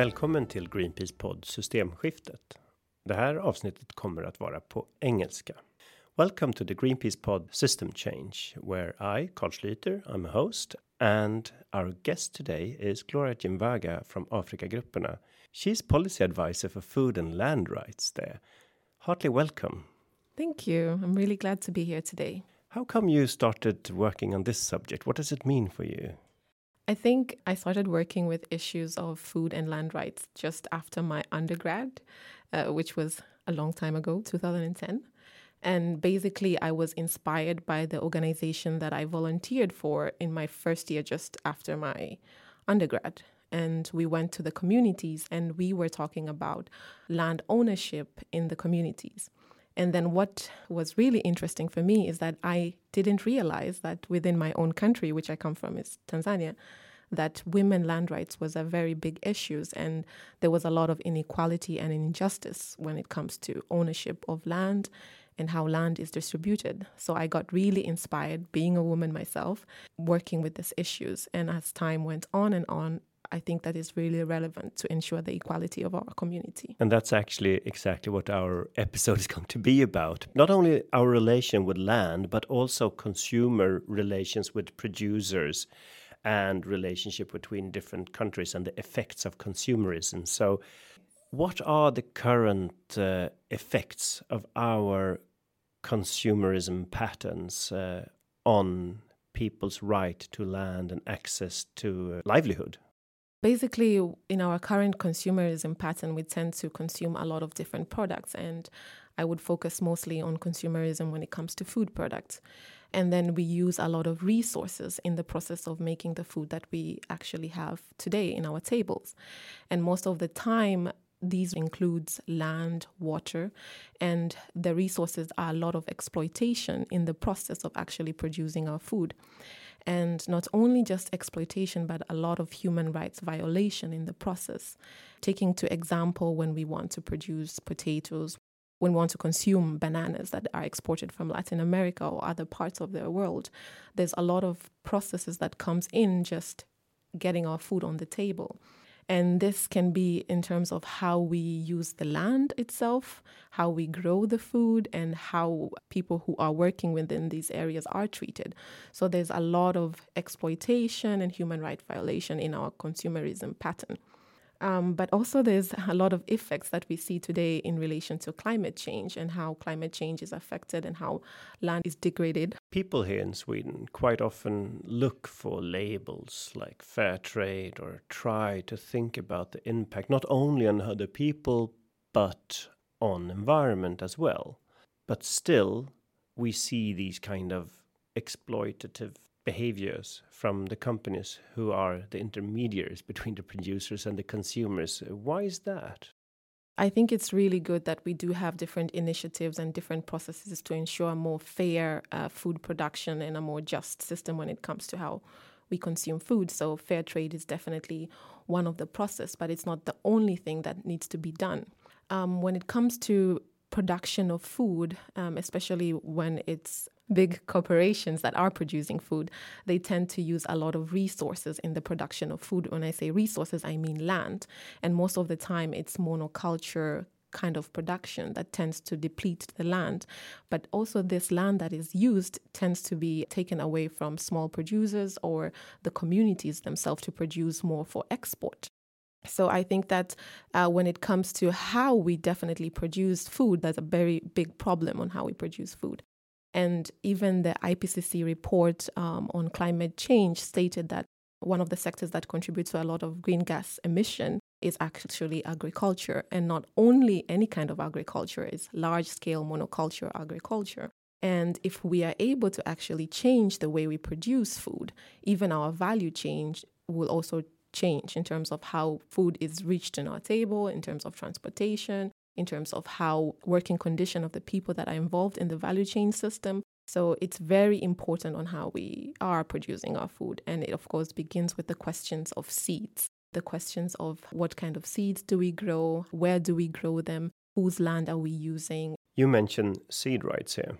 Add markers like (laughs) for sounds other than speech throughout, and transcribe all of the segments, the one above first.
Välkommen till Greenpeace podd Systemskiftet. Det här avsnittet kommer att vara på engelska. Welcome to the Greenpeace pod System Change, where I, Carl Schlüter, I'm a host, and our guest today is Gloria Jimvaga from Afrikagrupperna. She's policy advisor for food and land rights there. Heartily welcome. Thank you. I'm really glad to be here today. How come you started working on this subject? What does it mean for you? I think I started working with issues of food and land rights just after my undergrad, uh, which was a long time ago, 2010. And basically, I was inspired by the organization that I volunteered for in my first year, just after my undergrad. And we went to the communities and we were talking about land ownership in the communities. And then what was really interesting for me is that I didn't realize that within my own country, which I come from, is Tanzania, that women land rights was a very big issue and there was a lot of inequality and injustice when it comes to ownership of land and how land is distributed. So I got really inspired being a woman myself, working with these issues. And as time went on and on, I think that is really relevant to ensure the equality of our community. And that's actually exactly what our episode is (laughs) going to be about. Not only our relation with land, but also consumer relations with producers and relationship between different countries and the effects of consumerism. So, what are the current uh, effects of our consumerism patterns uh, on people's right to land and access to livelihood? Basically, in our current consumerism pattern, we tend to consume a lot of different products, and I would focus mostly on consumerism when it comes to food products. And then we use a lot of resources in the process of making the food that we actually have today in our tables. And most of the time, these includes land, water, and the resources are a lot of exploitation in the process of actually producing our food and not only just exploitation but a lot of human rights violation in the process taking to example when we want to produce potatoes when we want to consume bananas that are exported from Latin America or other parts of the world there's a lot of processes that comes in just getting our food on the table and this can be in terms of how we use the land itself, how we grow the food, and how people who are working within these areas are treated. So there's a lot of exploitation and human rights violation in our consumerism pattern. Um, but also, there's a lot of effects that we see today in relation to climate change and how climate change is affected and how land is degraded. People here in Sweden quite often look for labels like fair trade or try to think about the impact not only on other people but on environment as well. But still, we see these kind of exploitative behaviors from the companies who are the intermediaries between the producers and the consumers. Why is that? I think it's really good that we do have different initiatives and different processes to ensure a more fair uh, food production and a more just system when it comes to how we consume food. So fair trade is definitely one of the process, but it's not the only thing that needs to be done. Um, when it comes to production of food, um, especially when it's big corporations that are producing food, they tend to use a lot of resources in the production of food. When I say resources, I mean land. And most of the time, it's monoculture kind of production that tends to deplete the land. But also, this land that is used tends to be taken away from small producers or the communities themselves to produce more for export. So I think that uh, when it comes to how we definitely produce food, there's a very big problem on how we produce food. And even the IPCC report um, on climate change stated that one of the sectors that contributes to a lot of green gas emission is actually agriculture. And not only any kind of agriculture, is large scale monoculture agriculture. And if we are able to actually change the way we produce food, even our value chain will also change in terms of how food is reached in our table, in terms of transportation, in terms of how working condition of the people that are involved in the value chain system. So it's very important on how we are producing our food. And it, of course, begins with the questions of seeds, the questions of what kind of seeds do we grow, where do we grow them, whose land are we using. You mentioned seed rights here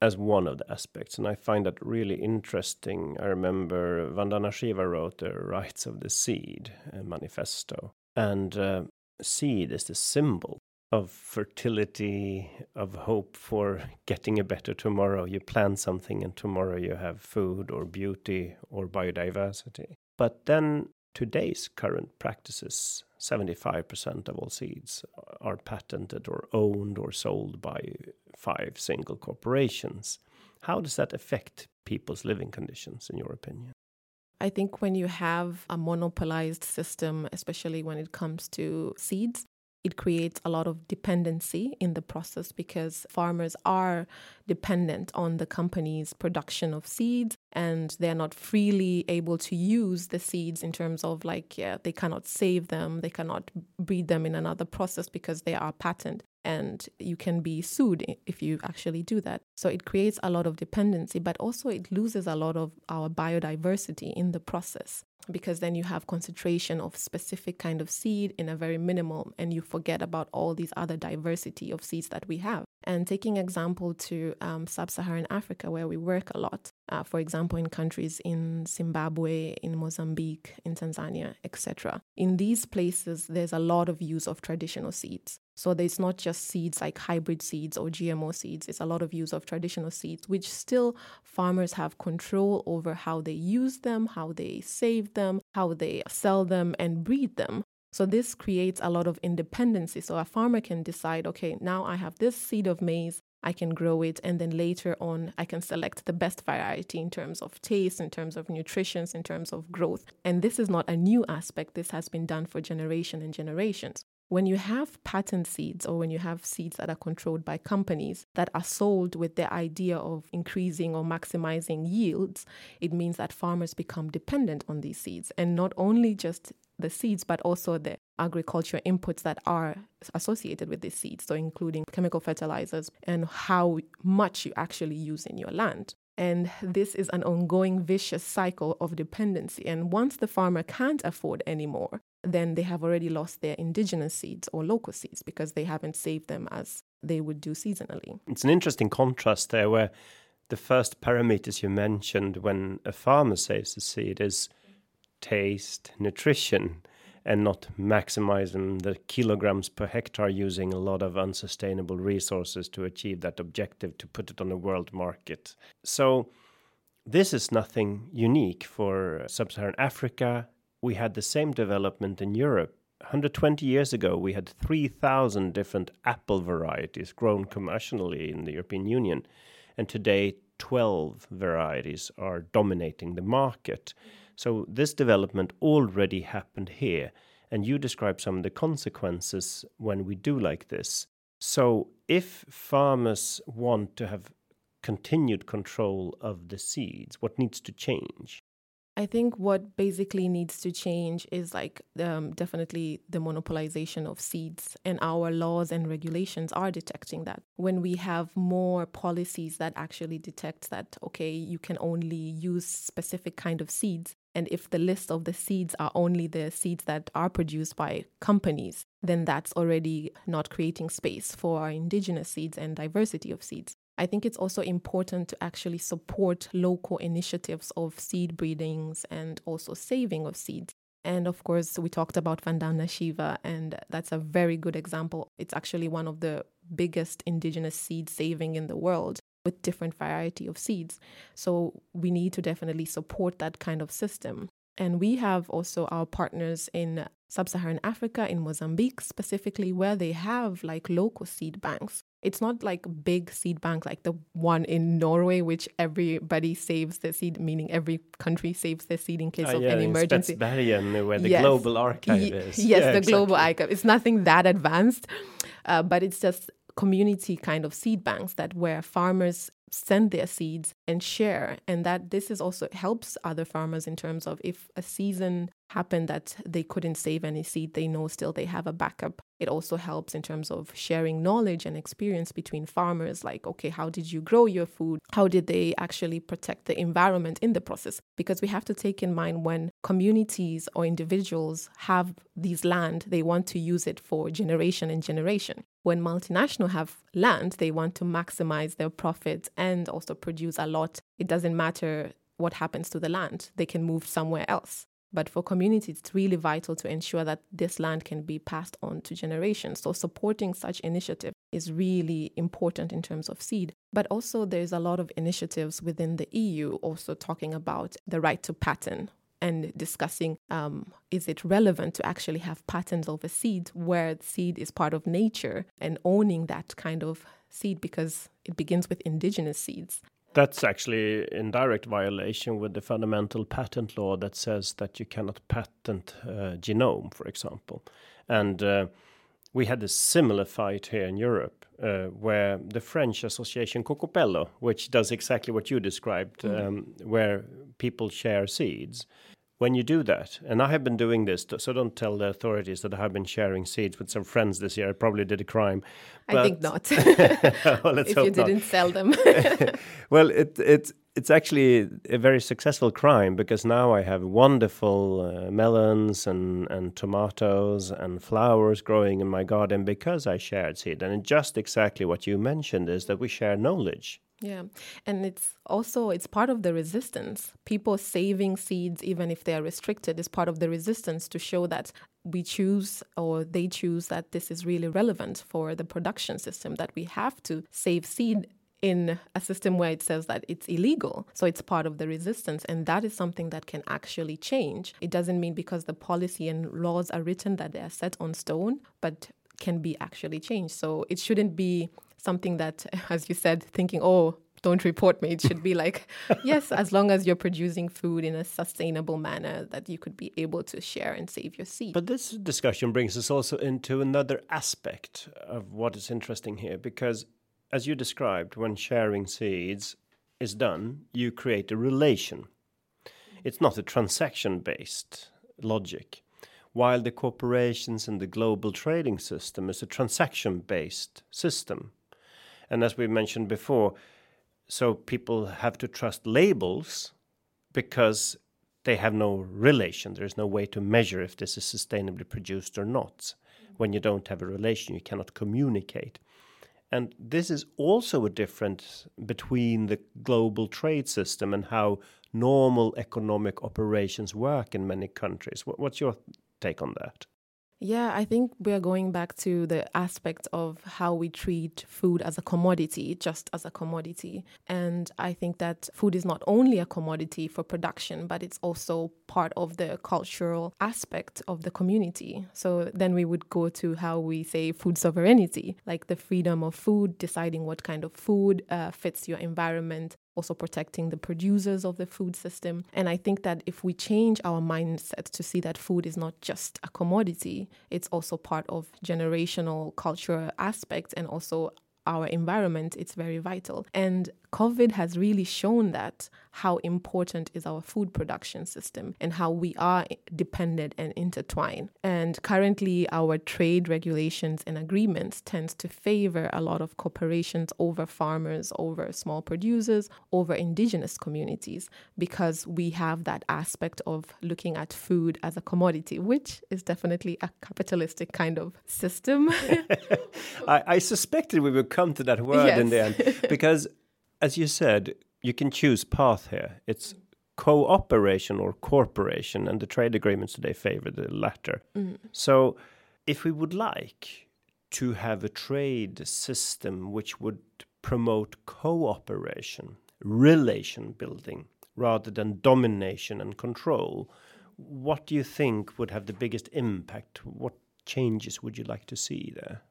as one of the aspects, and I find that really interesting. I remember Vandana Shiva wrote the Rights of the Seed uh, manifesto, And uh, seed is the symbol of fertility, of hope for getting a better tomorrow. You plant something, and tomorrow you have food or beauty or biodiversity. But then today's current practices 75% of all seeds are patented or owned or sold by five single corporations. How does that affect people's living conditions, in your opinion? I think when you have a monopolized system, especially when it comes to seeds, it creates a lot of dependency in the process because farmers are dependent on the company's production of seeds and they're not freely able to use the seeds in terms of like yeah they cannot save them they cannot breed them in another process because they are patent and you can be sued if you actually do that. So it creates a lot of dependency but also it loses a lot of our biodiversity in the process because then you have concentration of specific kind of seed in a very minimal and you forget about all these other diversity of seeds that we have. And taking example to um, sub-saharan africa where we work a lot uh, for example in countries in zimbabwe in mozambique in tanzania etc in these places there's a lot of use of traditional seeds so there's not just seeds like hybrid seeds or GMO seeds, it's a lot of use of traditional seeds, which still farmers have control over how they use them, how they save them, how they sell them and breed them. So this creates a lot of independency. So a farmer can decide, okay, now I have this seed of maize, I can grow it, and then later on, I can select the best variety in terms of taste, in terms of nutrition, in terms of growth. And this is not a new aspect. This has been done for generation and generations. When you have patent seeds or when you have seeds that are controlled by companies that are sold with the idea of increasing or maximizing yields, it means that farmers become dependent on these seeds. And not only just the seeds, but also the agriculture inputs that are associated with these seeds, so including chemical fertilizers and how much you actually use in your land. And this is an ongoing vicious cycle of dependency. And once the farmer can't afford anymore, then they have already lost their indigenous seeds or local seeds because they haven't saved them as they would do seasonally. It's an interesting contrast there where the first parameters you mentioned when a farmer saves the seed is taste, nutrition, and not maximizing the kilograms per hectare using a lot of unsustainable resources to achieve that objective to put it on the world market. So, this is nothing unique for sub Saharan Africa. We had the same development in Europe. 120 years ago, we had 3,000 different apple varieties grown commercially in the European Union. And today, 12 varieties are dominating the market. So this development already happened here, and you describe some of the consequences when we do like this. So if farmers want to have continued control of the seeds, what needs to change? I think what basically needs to change is like um, definitely the monopolization of seeds, and our laws and regulations are detecting that. When we have more policies that actually detect that, okay, you can only use specific kind of seeds, and if the list of the seeds are only the seeds that are produced by companies, then that's already not creating space for our indigenous seeds and diversity of seeds. I think it's also important to actually support local initiatives of seed breedings and also saving of seeds. And of course, we talked about Vandana Shiva, and that's a very good example. It's actually one of the biggest indigenous seed saving in the world with different variety of seeds. So we need to definitely support that kind of system. And we have also our partners in sub Saharan Africa, in Mozambique specifically, where they have like local seed banks. It's not like big seed bank like the one in Norway, which everybody saves their seed, meaning every country saves their seed in case oh, of yeah, any emergency. Spetsbergen, where the yes. global archive is. Yes, yeah, the exactly. global archive. It's nothing that advanced, uh, but it's just community kind of seed banks that where farmers send their seeds and share. And that this is also helps other farmers in terms of if a season happened that they couldn't save any seed they know still they have a backup. It also helps in terms of sharing knowledge and experience between farmers like okay how did you grow your food? How did they actually protect the environment in the process? Because we have to take in mind when communities or individuals have these land they want to use it for generation and generation. When multinational have land they want to maximize their profits and also produce a lot. It doesn't matter what happens to the land they can move somewhere else But for communities, it's really vital to ensure that this land can be passed on to generations. So supporting such initiative is really important in terms of seed. But also, there's a lot of initiatives within the EU also talking about the right to patent and discussing um, is it relevant to actually have patents over seed where seed is part of nature and owning that kind of seed because it begins with indigenous seeds. That's actually in direct violation with the fundamental patent law that says that you cannot patent uh, genome, for example. And uh, we had a similar fight here in Europe, uh, where the French association Kokopelli, which does exactly what you described, mm. um, where people share seeds, when you do that, and I have been doing this, so don't tell the authorities that I have been sharing seeds with some friends this year. I probably did a crime. I think not. (laughs) well, (laughs) if you didn't not. sell them. (laughs) well, it it it's actually a very successful crime because now I have wonderful uh, melons and and tomatoes and flowers growing in my garden because I shared seed. And just exactly what you mentioned is that we share knowledge. Yeah. And it's also it's part of the resistance. People saving seeds even if they are restricted is part of the resistance to show that we choose or they choose that this is really relevant for the production system that we have to save seed in a system where it says that it's illegal. So it's part of the resistance. And that is something that can actually change. It doesn't mean because the policy and laws are written that they are set on stone, but can be actually changed. So it shouldn't be something that, (laughs) as you said, thinking, oh, don't report me. It should be (laughs) like, yes, as long as you're producing food in a sustainable manner that you could be able to share and save your seed. But this discussion brings us also into another aspect of what is interesting here, because as you described, when sharing seeds is done, you create a relation. It's not a transaction based logic, while the corporations and the global trading system is a transaction based system and as we mentioned before, so people have to trust labels because they have no relation. There's no way to measure if this is sustainably produced or not. When you don't have a relation, you cannot communicate. And this is also a difference between the global trade system and how normal economic operations work in many countries. What's your take on that? Yeah, I think we're going back to the aspect of how we treat food as a commodity, just as a commodity. And I think that food is not only a commodity for production, but it's also part of the cultural aspect of the community. So then we would go to how we say food sovereignty, like the freedom of food, deciding what kind of food uh, fits your environment, also protecting the producers of the food system. And I think that if we change our mindset to see that food is not just a commodity, it's also part of generational cultural aspects and also our environment, it's very vital. And COVID has really shown that how important is our food production system and how we are dependent and intertwined. And currently our trade regulations and agreements tends to favor a lot of corporations over farmers, over small producers, over indigenous communities because we have that aspect of looking at food as a commodity, which is definitely a capitalistic kind of system. (laughs) I, I, suspected we would come to that word yes. in the end (laughs) because as you said, you can choose path here. It's cooperation or corporation, and the trade agreements today favor the latter. Mm. So, if we would like to have a trade system which would promote cooperation, relation building, rather than domination and control, what do you think would have the biggest impact? What changes would you like to see there?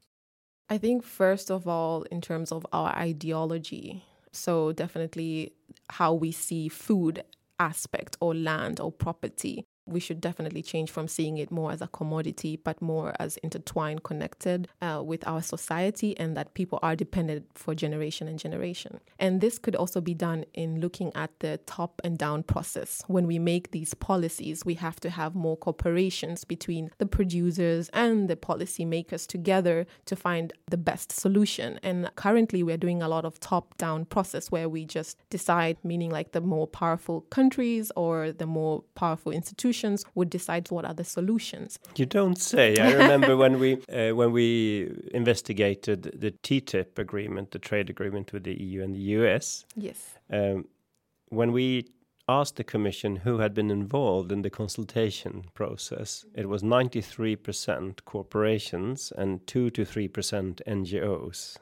I think, first of all, in terms of our ideology, so, definitely how we see food aspect or land or property we should definitely change from seeing it more as a commodity, but more as intertwined, connected uh, with our society, and that people are dependent for generation and generation. And this could also be done in looking at the top and down process. When we make these policies, we have to have more cooperations between the producers and the policymakers together to find the best solution. And currently, we're doing a lot of top down process where we just decide, meaning like the more powerful countries or the more powerful institutions institutions would decide what are the solutions. You don't say. I remember when we (laughs) uh, when we investigated the TTIP agreement, the trade agreement with the EU and the US. Yes. Um, when we asked the Commission who had been involved in the consultation process, it was 93% corporations and 2 to 3% NGOs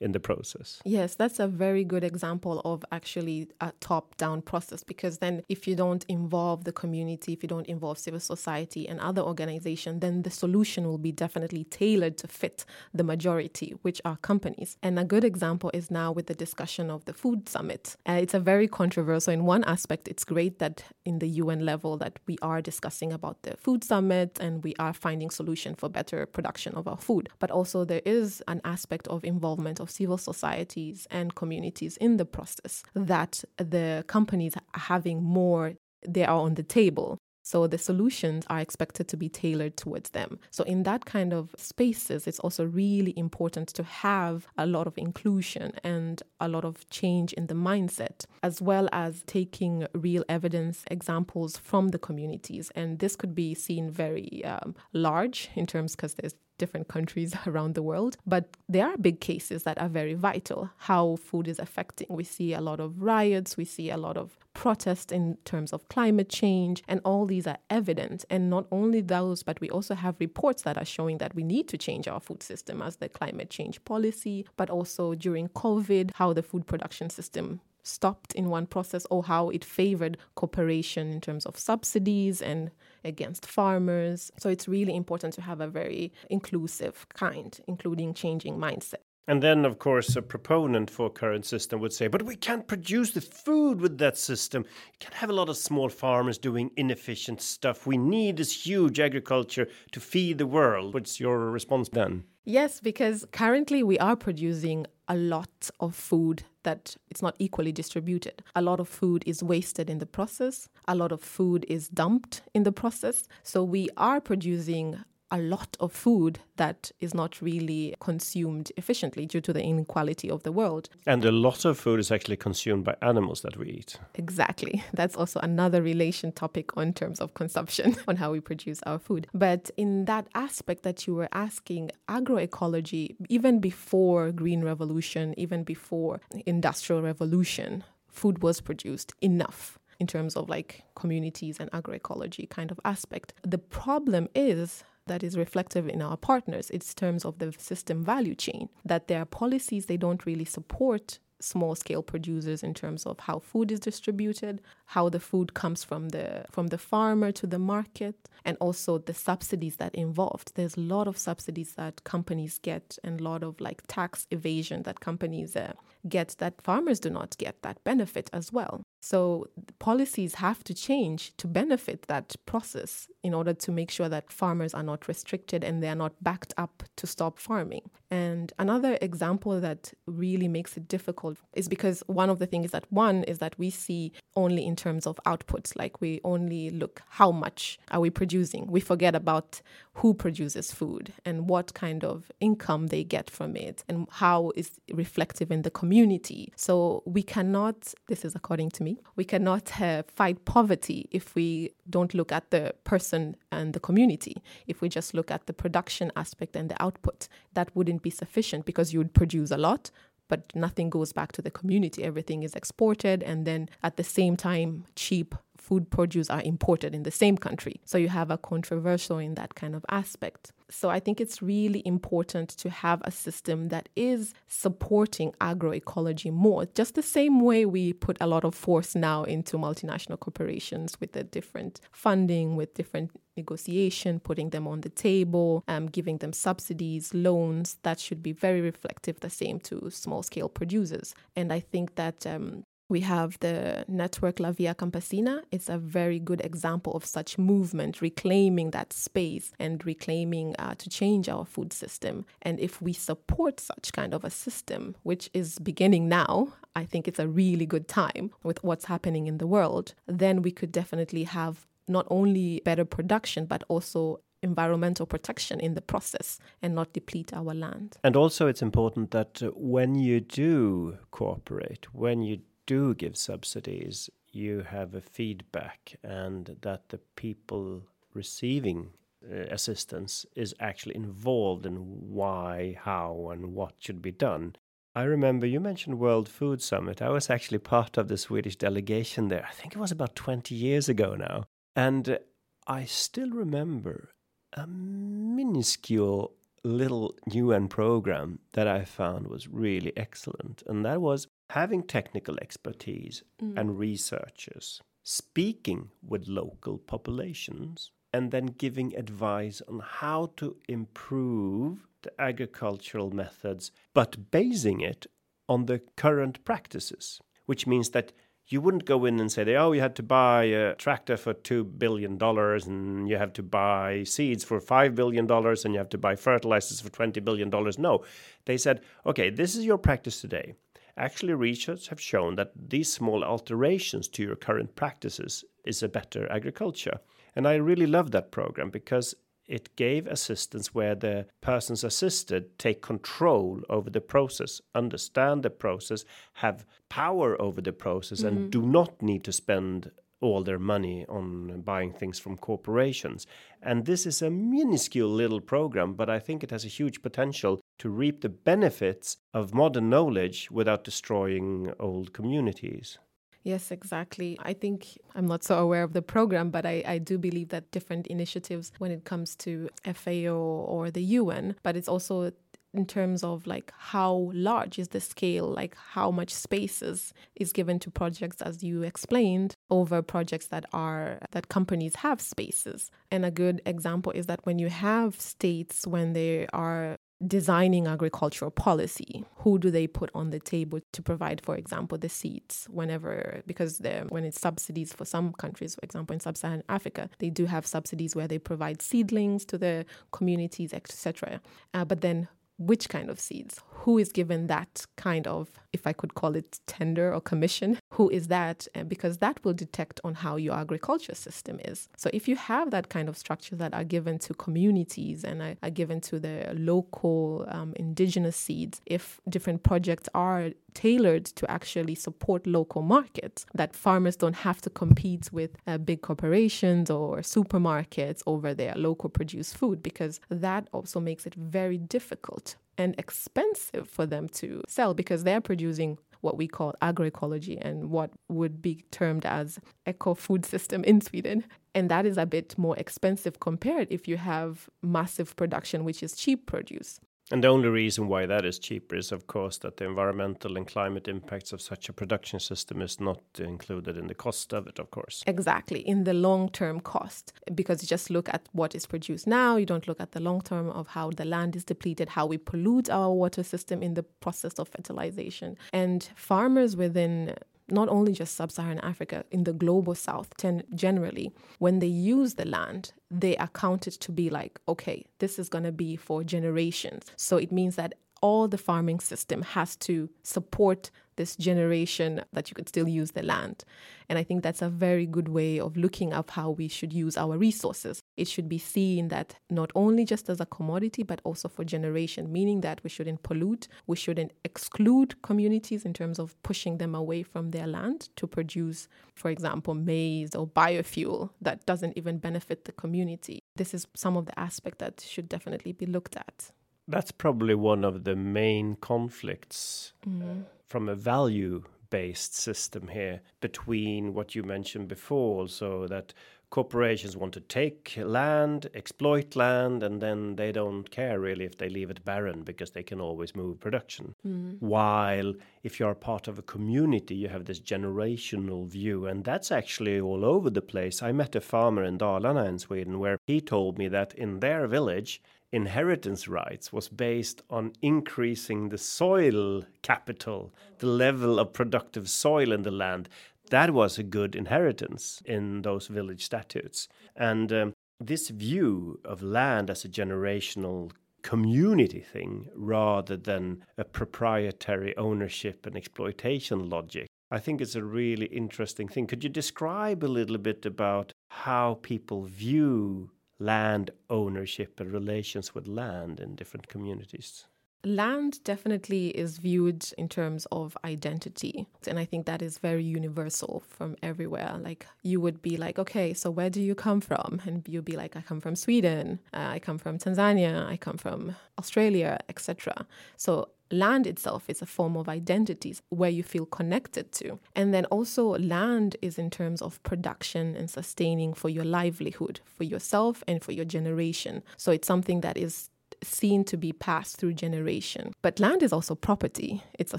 in the process. Yes, that's a very good example of actually a top down process because then if you don't involve the community, if you don't involve civil society and other organizations, then the solution will be definitely tailored to fit the majority, which are companies. And a good example is now with the discussion of the food summit. Uh, it's a very controversial in one aspect. It's great that in the UN level that we are discussing about the food summit and we are finding solution for better production of our food. But also there is an aspect of involvement of civil societies and communities in the process that the companies are having more they are on the table so the solutions are expected to be tailored towards them. So in that kind of spaces, it's also really important to have a lot of inclusion and a lot of change in the mindset, as well as taking real evidence examples from the communities. And this could be seen very um, large in terms because there's different countries (laughs) around the world. But there are big cases that are very vital how food is affecting. We see a lot of riots, we see a lot of protest in terms of climate change, and all these are evident. And not only those, but we also have reports that are showing that we need to change our food system as the climate change policy, but also during COVID, how the food production system stopped in one process or how it favored cooperation in terms of subsidies and against farmers. So it's really important to have a very inclusive kind, including changing mindset. And then, of course, a proponent for current system would say, but we can't produce the food with that system. You can't have a lot of small farmers doing inefficient stuff. We need this huge agriculture to feed the world. What's your response then? Yes, because currently we are producing a lot of food that it's not equally distributed. A lot of food is wasted in the process. A lot of food is dumped in the process. So we are producing a lot of food that is not really consumed efficiently due to the inequality of the world. And a lot of food is actually consumed by animals that we eat. Exactly. (laughs) That's also another relation topic on terms of consumption, (laughs) on how we produce our food. But in that aspect that you were asking, agroecology, even before Green Revolution, even before Industrial Revolution, food was produced enough in terms of like communities and agroecology kind of aspect. The problem is that is reflective in our partners. It's terms of the system value chain, that there are policies they don't really support small scale producers in terms of how food is distributed, how the food comes from the from the farmer to the market, and also the subsidies that involved. There's a lot of subsidies that companies get and a lot of like tax evasion that companies uh, get that farmers do not get that benefit as well. So policies have to change to benefit that process in order to make sure that farmers are not restricted and they are not backed up to stop farming. And another example that really makes it difficult is because one of the things that one is that we see only in terms of outputs, like we only look how much are we producing. We forget about who produces food and what kind of income they get from it and how is reflective in the community. So we cannot, this is according to me, we cannot uh, fight poverty if we don't look at the person and the community. If we just look at the production aspect and the output, that wouldn't be sufficient because you would produce a lot, but nothing goes back to the community. Everything is exported, and then at the same time, cheap food produce are imported in the same country. So you have a controversial in that kind of aspect. So I think it's really important to have a system that is supporting agroecology more, just the same way we put a lot of force now into multinational corporations with the different funding, with different negotiation, putting them on the table, um, giving them subsidies, loans. That should be very reflective, the same to small scale producers. And I think that um, we have the network La Via Campesina. It's a very good example of such movement, reclaiming that space and reclaiming uh, to change our food system. And if we support such kind of a system, which is beginning now, I think it's a really good time with what's happening in the world, then we could definitely have not only better production, but also environmental protection in the process and not deplete our land. And also, it's important that uh, when you do cooperate, when you do give subsidies, you have a feedback, and that the people receiving uh, assistance is actually involved in why, how, and what should be done. I remember you mentioned World Food Summit. I was actually part of the Swedish delegation there. I think it was about 20 years ago now. And I still remember a minuscule little UN program that I found was really excellent. And that was having technical expertise mm. and researchers speaking with local populations and then giving advice on how to improve the agricultural methods, but basing it on the current practices, which means that you wouldn't go in and say, oh, you had to buy a tractor for $2 billion and you have to buy seeds for $5 billion and you have to buy fertilizers for $20 billion. No, they said, okay, this is your practice today. Actually, research have shown that these small alterations to your current practices is a better agriculture. And I really love that program because it gave assistance where the persons assisted take control over the process, understand the process, have power over the process, mm-hmm. and do not need to spend all their money on buying things from corporations. And this is a minuscule little program, but I think it has a huge potential to reap the benefits of modern knowledge without destroying old communities. Yes, exactly. I think I'm not so aware of the program, but I, I do believe that different initiatives when it comes to FAO or the UN, but it's also in terms of like how large is the scale like how much spaces is given to projects as you explained over projects that are that companies have spaces. And a good example is that when you have states when they are designing agricultural policy who do they put on the table to provide for example the seeds whenever because when it's subsidies for some countries for example in sub-saharan africa they do have subsidies where they provide seedlings to the communities etc uh, but then which kind of seeds? Who is given that kind of if i could call it tender or commission who is that uh, because that will detect on how your agriculture system is. So if you have that kind of structure that are given to communities and are, are given to the local um, indigenous seeds if different projects are tailored to actually support local markets that farmers don't have to compete with uh, big corporations or supermarkets over their local produced food because that also makes it very difficult and expensive for them to sell because they're producing what we call agroecology and what would be termed as eco food system in Sweden. And that is a bit more expensive compared if you have massive production, which is cheap produce. And the only reason why that is cheaper is, of course, that the environmental and climate impacts of such a production system is not included in the cost of it, of course. Exactly, in the long term cost. Because you just look at what is produced now, you don't look at the long term of how the land is depleted, how we pollute our water system in the process of fertilization. And farmers within not only just sub Saharan Africa, in the global south ten, generally, when they use the land, they account it to be like, okay, this is going to be for generations. So it means that all the farming system has to support this generation that you could still use the land. And I think that's a very good way of looking at how we should use our resources. It should be seen that not only just as a commodity, but also for generation, meaning that we shouldn't pollute, we shouldn't exclude communities in terms of pushing them away from their land to produce, for example, maize or biofuel that doesn't even benefit the community. This is some of the aspect that should definitely be looked at. That's probably one of the main conflicts mm from a value based system here between what you mentioned before, so that corporations want to take land, exploit land, and then they don't care really if they leave it barren because they can always move production. Mm. While if you're part of a community, you have this generational view, and that's actually all over the place. I met a farmer in Dalarna in Sweden where he told me that in their village, inheritance rights was based on increasing the soil capital, the level of productive soil in the land. That was a good inheritance in those village statutes. And um, this view of land as a generational community thing rather than a proprietary ownership and exploitation logic. I think it's a really interesting thing. Could you describe a little bit about how people view land ownership and relations with land in different communities? Land definitely is viewed in terms of identity. And I think that is very universal from everywhere. Like, you would be like, okay, so where do you come from? And you'd be like, I come from Sweden, uh, I come from Tanzania, I come from Australia, etc. So land itself is a form of identity where you feel connected to. And then also, land is in terms of production and sustaining for your livelihood, for yourself and for your generation. So it's something that is seen to be passed through generation. But land is also property, it's a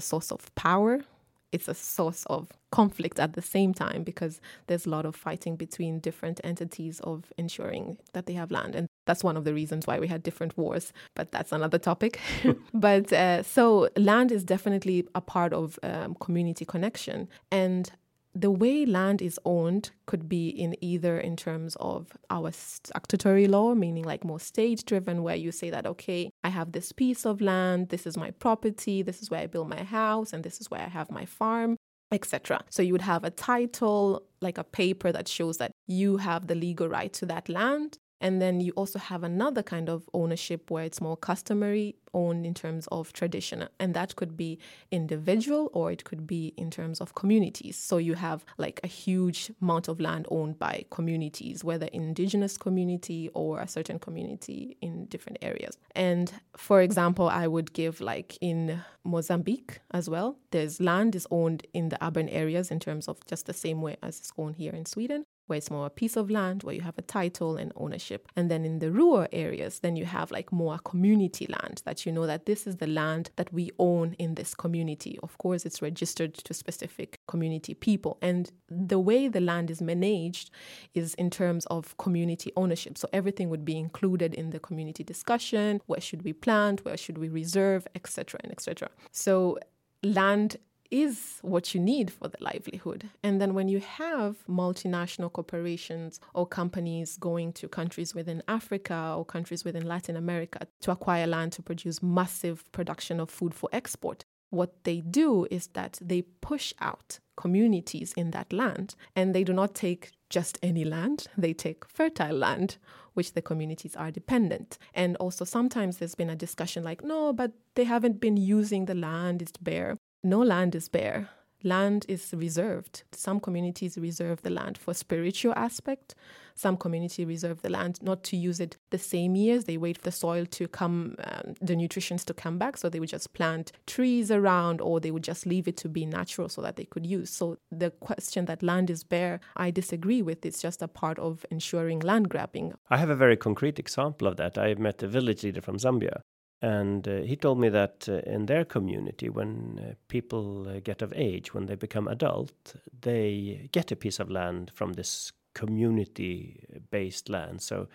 source of power, it's a source of conflict at the same time because there's a lot of fighting between different entities of ensuring that they have land. And that's one of the reasons why we had different wars, but that's another topic. (laughs) but uh, so land is definitely a part of um, community connection. And the way land is owned could be in either in terms of our statutory law, meaning like more state driven, where you say that, okay, I have this piece of land, this is my property, this is where I build my house, and this is where I have my farm etc. So you would have a title, like a paper that shows that you have the legal right to that land. And then you also have another kind of ownership where it's more customary owned in terms of tradition. And that could be individual or it could be in terms of communities. So you have like a huge amount of land owned by communities, whether indigenous community or a certain community in different areas. And for example, I would give like in Mozambique as well, there's land is owned in the urban areas in terms of just the same way as it's owned here in Sweden where it's more a piece of land where you have a title and ownership. And then in the rural areas, then you have like more community land that you know that this is the land that we own in this community. Of course, it's registered to specific community people. And the way the land is managed is in terms of community ownership. So everything would be included in the community discussion. Where should we plant? Where should we reserve? Etc. and etc. So land is what you need for the livelihood. And then when you have multinational corporations or companies going to countries within Africa or countries within Latin America to acquire land to produce massive production of food for export, what they do is that they push out communities in that land and they do not take just any land, they take fertile land, which the communities are dependent. And also, sometimes there's been a discussion like, no, but they haven't been using the land, it's bare no land is bare. Land is reserved. Some communities reserve the land for spiritual aspect. Some community reserve the land not to use it the same years. They wait for the soil to come, um, the nutrients to come back. So they would just plant trees around, or they would just leave it to be natural so that they could use. So the question that land is bare, I disagree with. It's just a part of ensuring land grabbing. I have a very concrete example of that. I met a village leader from Zambia and uh, he told me that uh, in their community, when uh, people uh, get of age, when they become adult, they get a piece of land from this community based land. So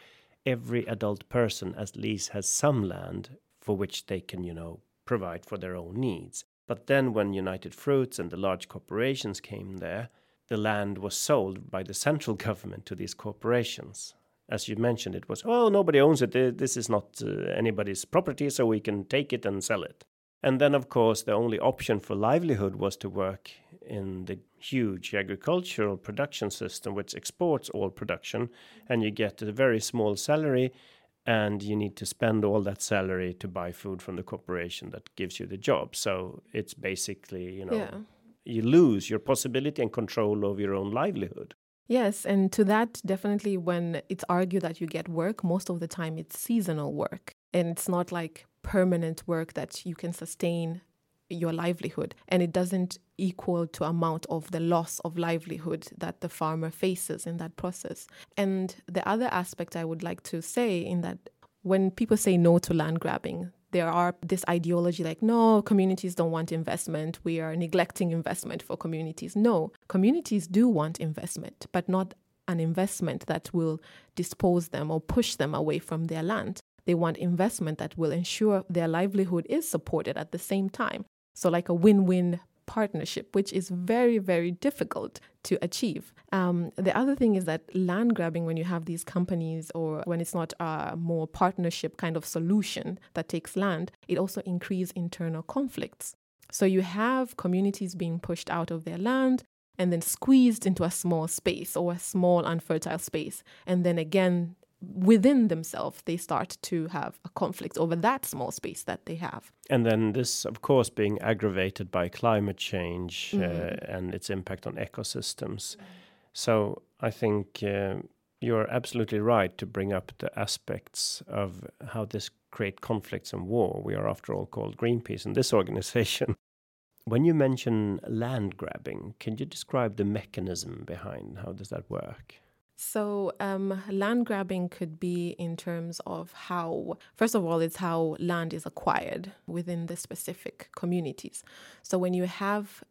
every adult person at least has some land for which they can, you know, provide for their own needs. But then when United Fruits and the large corporations came there, the land was sold by the central (laughs) government to these corporations as you mentioned, it was, oh, nobody owns it. This is not uh, anybody's property, so we can take it and sell it. And then, of course, the only option for livelihood was to work in the huge agricultural production system, which exports all production, and you get a very small salary, and you need to spend all that salary to buy food from the corporation that gives you the job. So it's basically, you know, yeah. you lose your possibility and control of your own livelihood. Yes, and to that, definitely when it's argued that you get work, most of the time it's seasonal work. And it's not like permanent work that you can sustain your livelihood. And it doesn't equal to amount of the loss of livelihood that the farmer faces in that process. And the other aspect I would like to say in that when people say no to land grabbing, there are this ideology like, no, communities don't want investment. We are neglecting investment for communities. No, communities do want investment, but not an investment that will dispose them or push them away from their land. They want investment that will ensure their livelihood is supported at the same time. So, like a win win partnership, which is very, very difficult to achieve. Um, the other thing is that land grabbing, when you have these companies or when it's not a more partnership kind of solution that takes land, it also increases internal conflicts. So you have communities being pushed out of their land and then squeezed into a small space or a small unfertile space. And then again, within themselves they start to have a conflict over that small space that they have and then this of course being aggravated by climate change mm uh, and its impact on ecosystems so i think uh, you're absolutely right to bring up the aspects of how this create conflicts and war. We are, after all, called Greenpeace in this (laughs) organization. When you mention land grabbing, can you describe the mechanism behind how does that work? So, um, land grabbing could be in terms of how, first of all, it's how land is acquired within the specific communities. So, when you have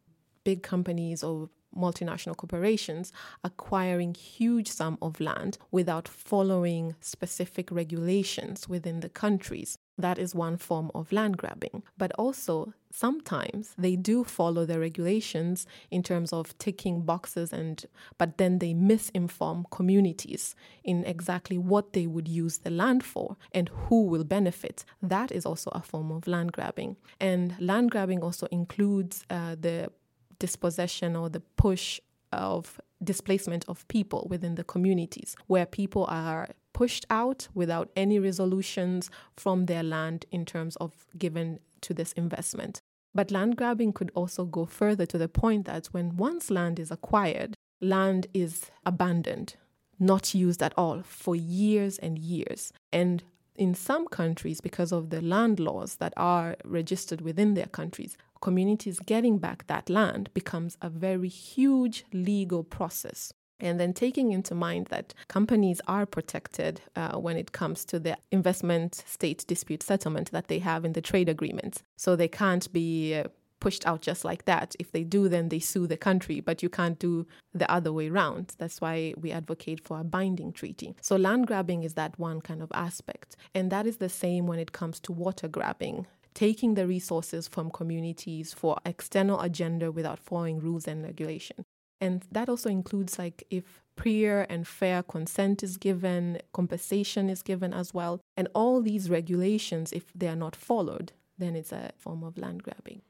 big companies or multinational corporations acquiring huge sum of land without following specific regulations within the countries. That is one form of land grabbing. But also, sometimes they do follow the regulations in terms of ticking boxes and but then they misinform communities in exactly what they would use the land for and who will benefit. That is also a form of land grabbing. And land grabbing also includes uh, the dispossession or the push of displacement of people within the communities, where people are pushed out without any resolutions from their land in terms of given to this investment. But land grabbing could also go further to the point that when once land is acquired, land is abandoned, not used at all for years and years. And in some countries, because of the land laws that are registered within their countries, communities getting back that land becomes a very huge legal process. And then taking into mind that companies are protected uh, when it comes to the investment state dispute settlement that they have in the trade agreements. So they can't be uh, pushed out just like that. If they do, then they sue the country, but you can't do the other way around. That's why we advocate for a binding treaty. So land grabbing is that one kind of aspect. And that is the same when it comes to water grabbing taking the resources from communities for external agenda without following rules and regulation. And that also includes like if prior and fair consent is given, compensation is given as well. And all these regulations, if they are not followed, then it's a form of land grabbing.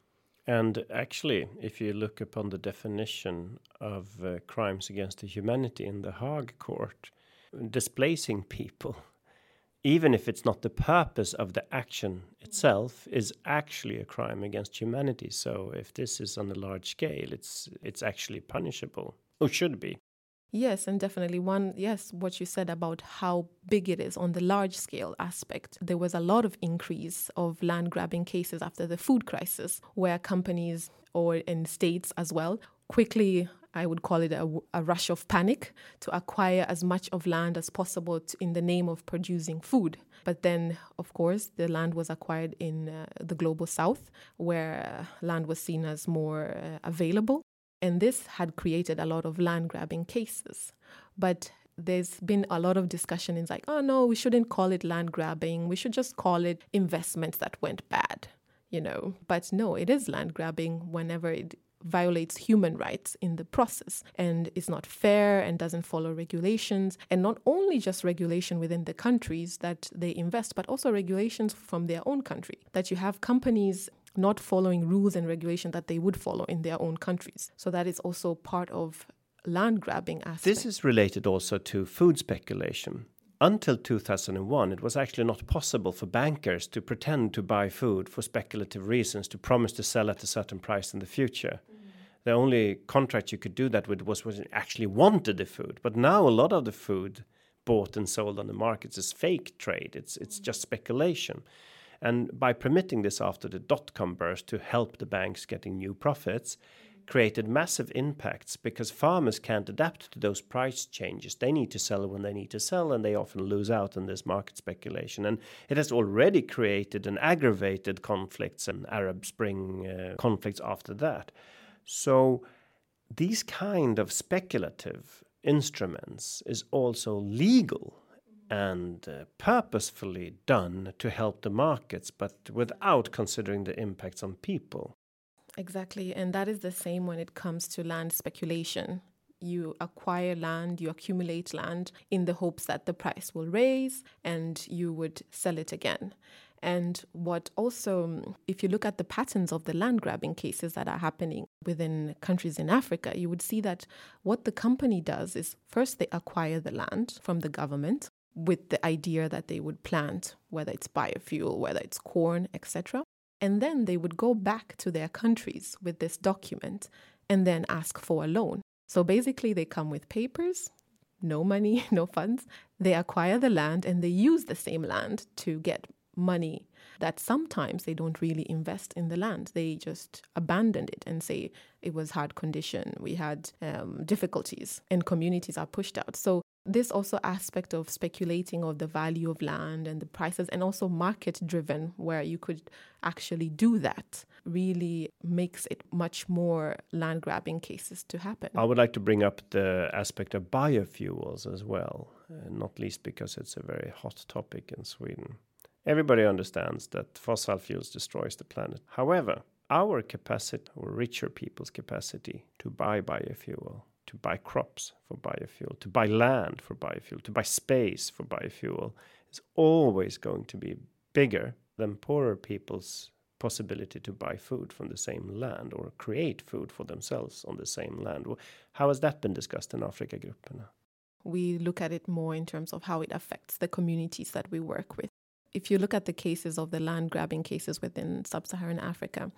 And actually, if you look upon the definition of uh, crimes against the humanity in the Hague Court, displacing people even if it's not the purpose of the action itself is actually a crime against humanity so if this is on a large scale it's it's actually punishable or should be Yes, and definitely one, yes, what you said about how big it is on the large scale aspect. There was a lot of increase of land grabbing cases after the food crisis, where companies or in states as well quickly I would call it a, a, rush of panic to acquire as much of land as possible to, in the name of producing food. But then, of course, the land was acquired in uh, the global south, where uh, land was seen as more uh, available. And this had created a lot of land grabbing cases. But there's been a lot of discussion in like, oh no, we shouldn't call it land grabbing. We should just call it investments that went bad, you know. But no, it is land grabbing whenever it violates human rights in the process and is not fair and doesn't follow regulations. And not only just regulation within the countries that they invest but also regulations from their own country that you have companies not following rules and regulation that they would follow in their own countries. So that is also part of land grabbing aspect. This is related also to food speculation until 2001, it was actually not possible for bankers to pretend to buy food for speculative reasons to promise to sell at a certain price in the future. Mm. The only contract you could do that with was when you actually wanted the food. But now a lot of the food bought and sold on the markets is fake trade. It's it's mm. just speculation. And by permitting this after the dot com burst to help the banks getting new profits, created massive impacts because farmers can't adapt to those price changes. They need to sell when they need to sell, and they often lose out in this market speculation. And it has already created and aggravated conflicts and Arab Spring uh, conflicts after that. So these kind of speculative instruments is also legal and uh, purposefully done to help the markets, but without considering the impacts on people. Exactly. And that is the same when it comes to land speculation. You acquire land, you accumulate land in the hopes that the price will raise and you would sell it again. And what also, if you look at the patterns of the land grabbing cases that are happening within countries in Africa, you would see that what the company does is first they acquire the land from the government with the idea that they would plant, whether it's biofuel, whether it's corn, etc. And then they would go back to their countries with this document and then ask for a loan. So basically, they come with papers, no money, (laughs) no funds. They acquire the land and they use the same land to get money that sometimes they don't really invest in the land. They just abandon it and say it was hard condition. We had um, difficulties and communities are pushed out. So this also aspect of speculating of the value of land and the prices and also market driven where you could actually do that really makes it much more land grabbing cases to happen. I would like to bring up the aspect of biofuels as well not least because it's a very hot topic in sweden. Everybody understands that fossil fuels destroys the planet. However our capacity or richer people's capacity to buy biofuel to buy crops for biofuel, to buy land for biofuel, to buy space for biofuel is always going to be bigger than poorer people's possibility to buy food from the same land or create food for themselves on the same land. How has that been discussed in Africa Afrikagruppen? We look at it more in terms of how it affects the communities that we work with. If you look at the cases of the land grabbing cases within sub Saharan Africa,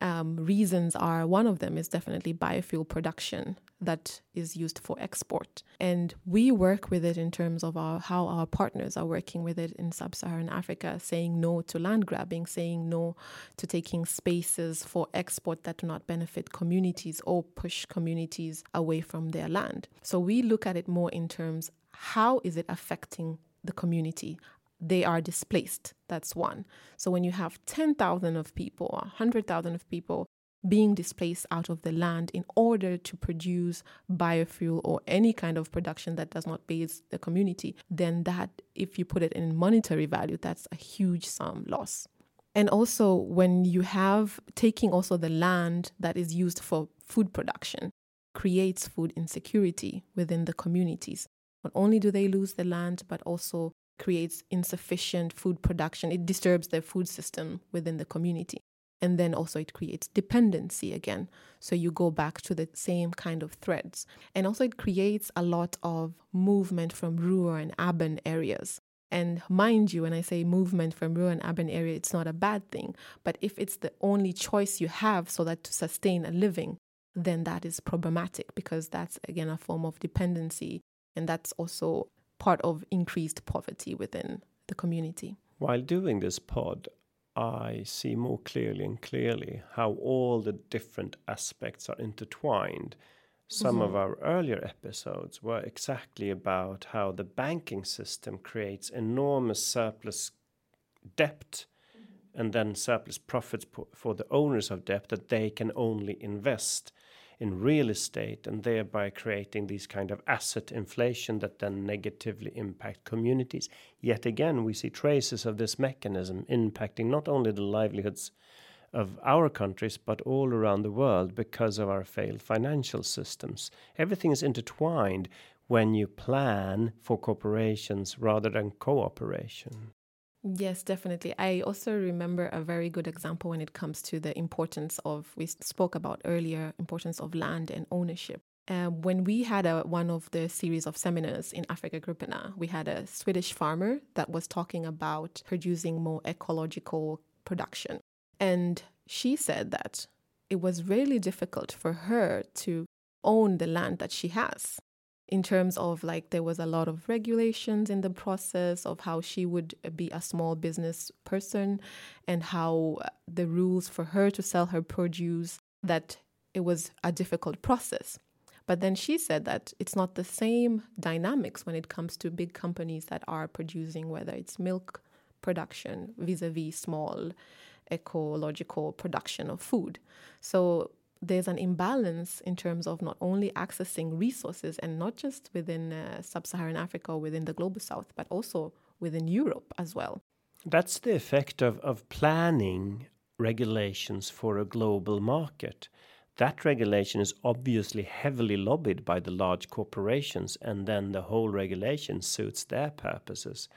um, reasons are one of them is definitely biofuel production that is used for export. And we work with it in terms of our, how our partners are working with it in sub Saharan Africa, saying no to land grabbing, saying no to taking spaces for export that do not benefit communities or push communities away from their land. So we look at it more in terms how is it affecting the community? They are displaced. That's one. So when you have 10,000 of people, 100,000 of people being displaced out of the land in order to produce biofuel or any kind of production that does not base the community, then that, if you put it in monetary value, that's a huge sum loss. And also, when you have taking also the land that is used for food production, creates food insecurity within the communities. Not only do they lose the land, but also creates insufficient food production. It disturbs the food system within the community. And then also it creates dependency again. So you go back to the same kind of threads. And also it creates a lot of movement from rural and urban areas. And mind you, when I say movement from rural and urban area, it's not a bad thing. But if it's the only choice you have so that to sustain a living, then that is problematic because that's again a form of dependency. And that's also part of increased poverty within the community. While doing this pod, I see more clearly and clearly how all the different aspects are intertwined. Some mm-hmm. of our earlier episodes were exactly about how the banking system creates enormous surplus debt and then surplus profits for the owners of debt that they can only invest in real estate and thereby creating these kind of asset inflation that then negatively impact communities. Yet again, we see traces of this mechanism impacting not only the livelihoods of our countries but all around the world because of our failed financial systems. Everything is intertwined when you plan for corporations rather than cooperation. Yes, definitely. I also remember a very good example when it comes to the importance of we spoke about earlier importance of land and ownership. Uh, when we had a, one of the series of seminars in Africa Afrikagruppen, we had a Swedish farmer that was talking about producing more ecological production. And she said that it was really difficult for her to own the land that she has in terms of like there was a lot of regulations in the process of how she would be a small business person and how uh, the rules for her to sell her produce that it was a difficult process. But then she said that it's not the same dynamics when it comes to big companies that are producing whether it's milk production vis-a-vis small ecological production of food. So there's an imbalance in terms of not only accessing resources and not just within uh, sub Saharan Africa or within the global south, but also within Europe as well. That's the effect of, of planning regulations for a global market. That regulation is obviously heavily lobbied by the large corporations, and then the whole regulation suits their purposes.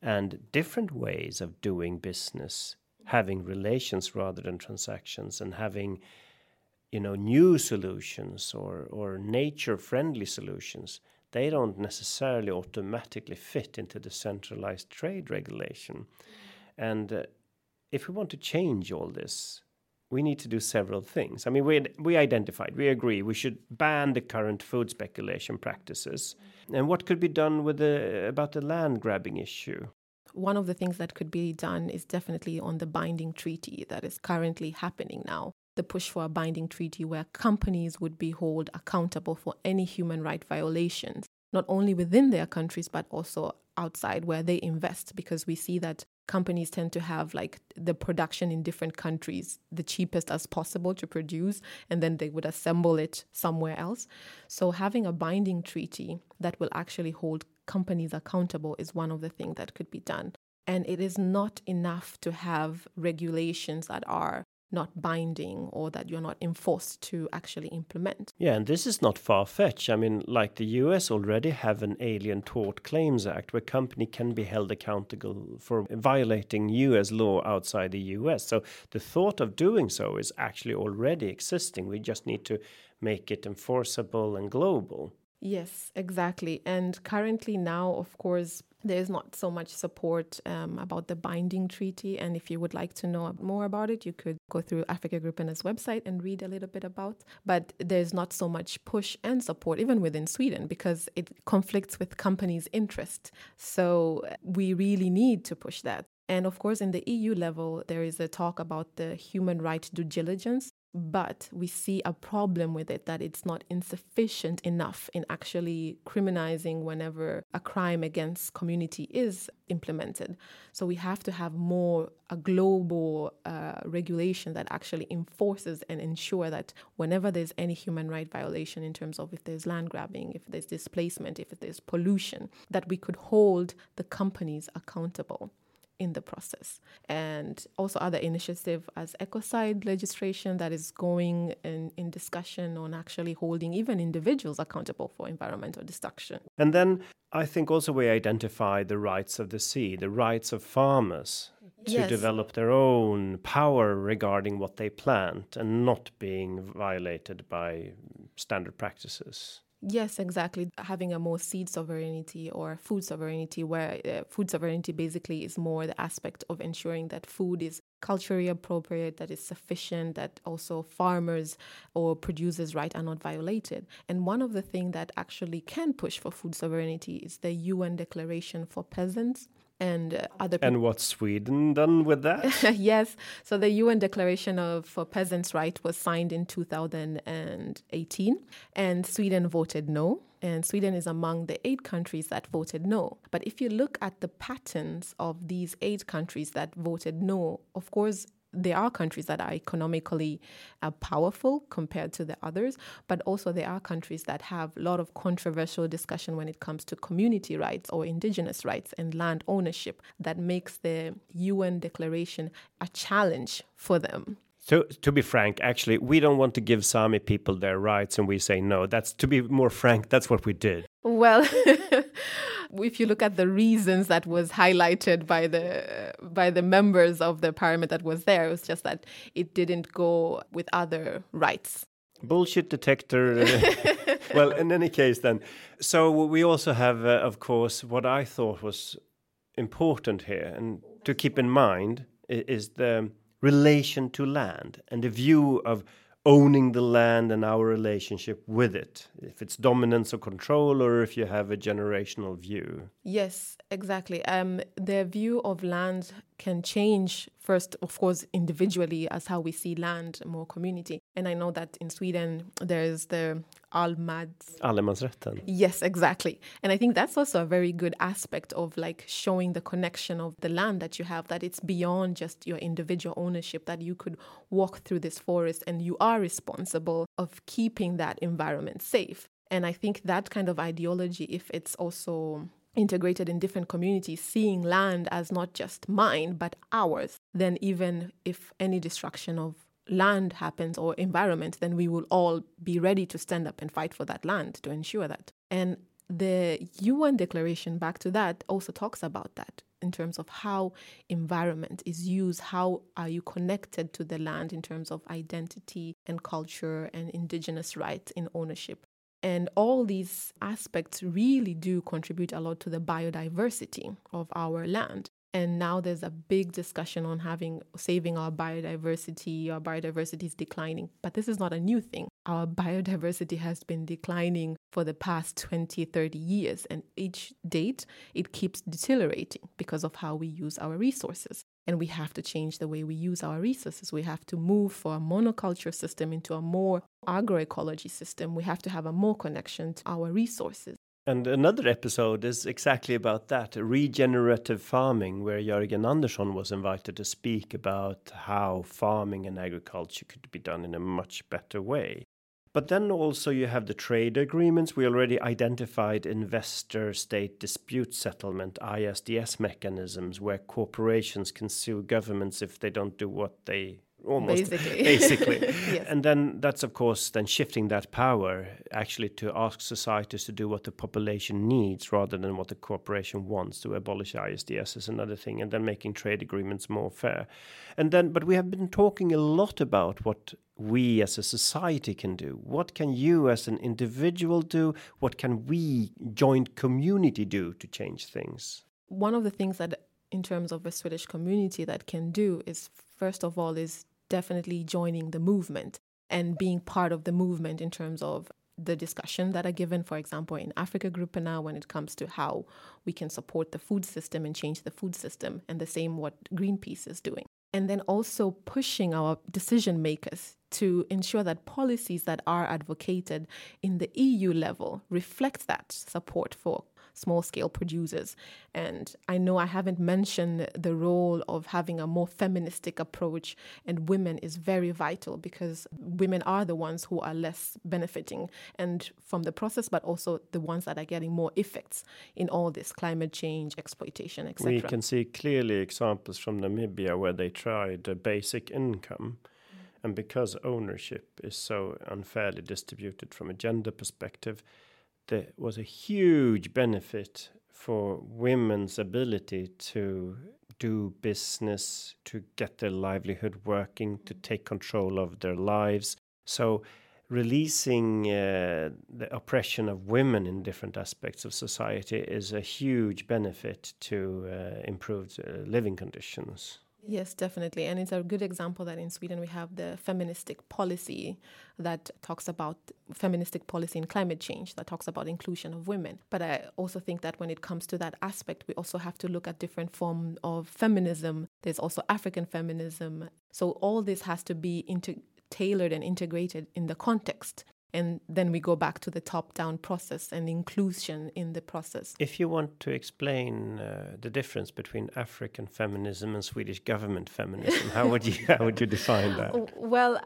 And different ways of doing business, having relations rather than transactions, and having you know new solutions or or nature friendly solutions they don't necessarily automatically fit into the centralized trade regulation. And uh, if we want to change all this we need to do several things. I mean we we identified we agree we should ban the current food speculation practices. And what could be done with the about the land grabbing issue? One of the things that could be done is definitely on the binding treaty that is currently happening now. The push for a binding treaty where companies would be held accountable for any human right violations, not only within their countries, but also outside where they invest, because we see that companies tend to have like the production in different countries the cheapest as possible to produce and then they would assemble it somewhere else. So having a binding treaty that will actually hold companies accountable is one of the things that could be done. And it is not enough to have regulations that are not binding or that you're not enforced to actually implement. Yeah, and this is not far fetched. I mean, like the US already have an Alien Tort Claims Act where company can be held accountable for violating US law outside the US. So the thought of doing so is actually already existing. We just need to make it enforceable and global. Yes, exactly. And currently, now, of course, there's not so much support um, about the binding treaty. And if you would like to know more about it, you could go through Afrikagrupperna's website and read a little bit about. But there's not so much push and support, even within Sweden, because it conflicts with companies' interest. So we really need to push that. And of course, in the EU level, there is a talk about the human right due diligence, but we see a problem with it that it's not insufficient enough in actually criminalizing whenever a crime against community is implemented. So we have to have more a global uh, regulation that actually enforces and ensure that whenever there's any human right violation in terms of if there's land grabbing if there's displacement if there's pollution that we could hold the companies accountable in the process. And also other initiative as ecocide legislation that is going in, in discussion on actually holding even individuals accountable for environmental destruction. And then I think also we identify the rights of the sea, the rights of farmers to yes. develop their own power regarding what they plant and not being violated by standard practices. Yes, exactly. Having a more seed sovereignty or food sovereignty, where uh, food sovereignty basically is more the aspect of ensuring that food is culturally appropriate, that is sufficient, that also farmers or producers' rights are not violated. And one of the things that actually can push for food sovereignty is the UN Declaration for Peasants and uh, other people. And what's Sweden done with that? (laughs) yes. So the UN Declaration of for Peasants' Right was signed in 2018, and Sweden voted no. And Sweden is among the eight countries that voted no. But if you look at the patterns of these eight countries that voted no, of course, there are countries that are economically uh, powerful compared to the others, but also there are countries that have a lot of controversial discussion when it comes to community rights or indigenous rights and land ownership that makes the UN declaration a challenge for them. To, to be frank, actually, we don't want to give Sami people their rights and we say no. That's to be more frank, that's what we did. Well, (laughs) if you look at the reasons that was highlighted by the by the members of the parliament that was there, it was just that it didn't go with other rights. Bullshit detector. (laughs) well, in any case, then. So we also have, uh, of course, what I thought was important here, and to keep in mind is the relation to land and the view of owning the land and our relationship with it if it's dominance or control or if you have a generational view. Yes exactly. Um, the view of land can change first of course individually as how we see land more community. And i know that in sweden there's the allmads allemansrätten. Yes exactly. And i think that's also a very good aspect of like showing the connection of the land that you have that it's beyond just your individual ownership that you could walk through this forest and you are responsible of keeping that environment safe. And i think that kind of ideology if it's also integrated in different communities, seeing land as not just mine, but ours, then even if any destruction of land happens or environment, then we will all be ready to stand up and fight for that land to ensure that. And the UN declaration, back to that, also talks about that in terms of how environment is used, how are you connected to the land in terms of identity and culture and indigenous rights in ownership. And all these aspects really do contribute a lot to the biodiversity of our land. And now there's a big discussion on having saving our biodiversity. Our biodiversity is declining. But this is not a new thing. Our (laughs) biodiversity has been declining for the past 20, 30 years. And each date, it keeps deteriorating because of how we use our resources. And we have to change the way we use our resources. We have to move from a monoculture system into a more agroecology system. We have to have a more connection to our resources. And another episode is exactly about that regenerative farming, where Jörgen Andersson was invited to speak about how farming and agriculture could be done in a much better way. But then also you have the trade agreements. We already identified investor state dispute settlement, ISDS mechanisms, where corporations can sue governments if they don't do what they almost. Basically. (laughs) Basically. (laughs) Yes. and then that's of course then shifting that power actually to ask societies to do what the population needs rather than what the corporation wants to abolish isds is another thing and then making trade agreements more fair. And then but we have been talking a lot about what we as a society can do. What can you as an individual do? What can we joint community do to change things? One of the things that in terms of a swedish community that can do is first of all is definitely joining the movement and being part of the movement in terms of the discussion that are given, for example, in Africa Group now when it comes to how we can support the food system and change the food system, and the same what Greenpeace is doing. And then also pushing our decision makers to ensure that policies that are advocated in the EU level reflect that support for small scale producers. And I know I haven't mentioned the role of having a more feministic approach, and women is very vital because women are the ones who are less benefiting and from the process, but also the ones that are getting more effects in all this climate change, exploitation, etc. We can see clearly examples from Namibia where they tried a basic income. And because ownership is so unfairly distributed from a gender perspective, there was a huge benefit for women's ability to do business, to get their livelihood working, to take control of their lives. So, releasing uh, the oppression of women in different aspects of society is a huge benefit to uh, improved uh, living conditions. Yes, definitely. And it's a good example that in Sweden we have the feministic policy that talks about feministic policy in climate change, that talks about inclusion of women. But I also think that when it comes to that aspect, we also have to look at different forms of feminism. There's also African feminism. So all this has to be inter- tailored and integrated in the context and then we go back to the top down process and inclusion in the process. If you want to explain uh, the difference between African feminism and Swedish government feminism, how would you how would you define that? (laughs) Well,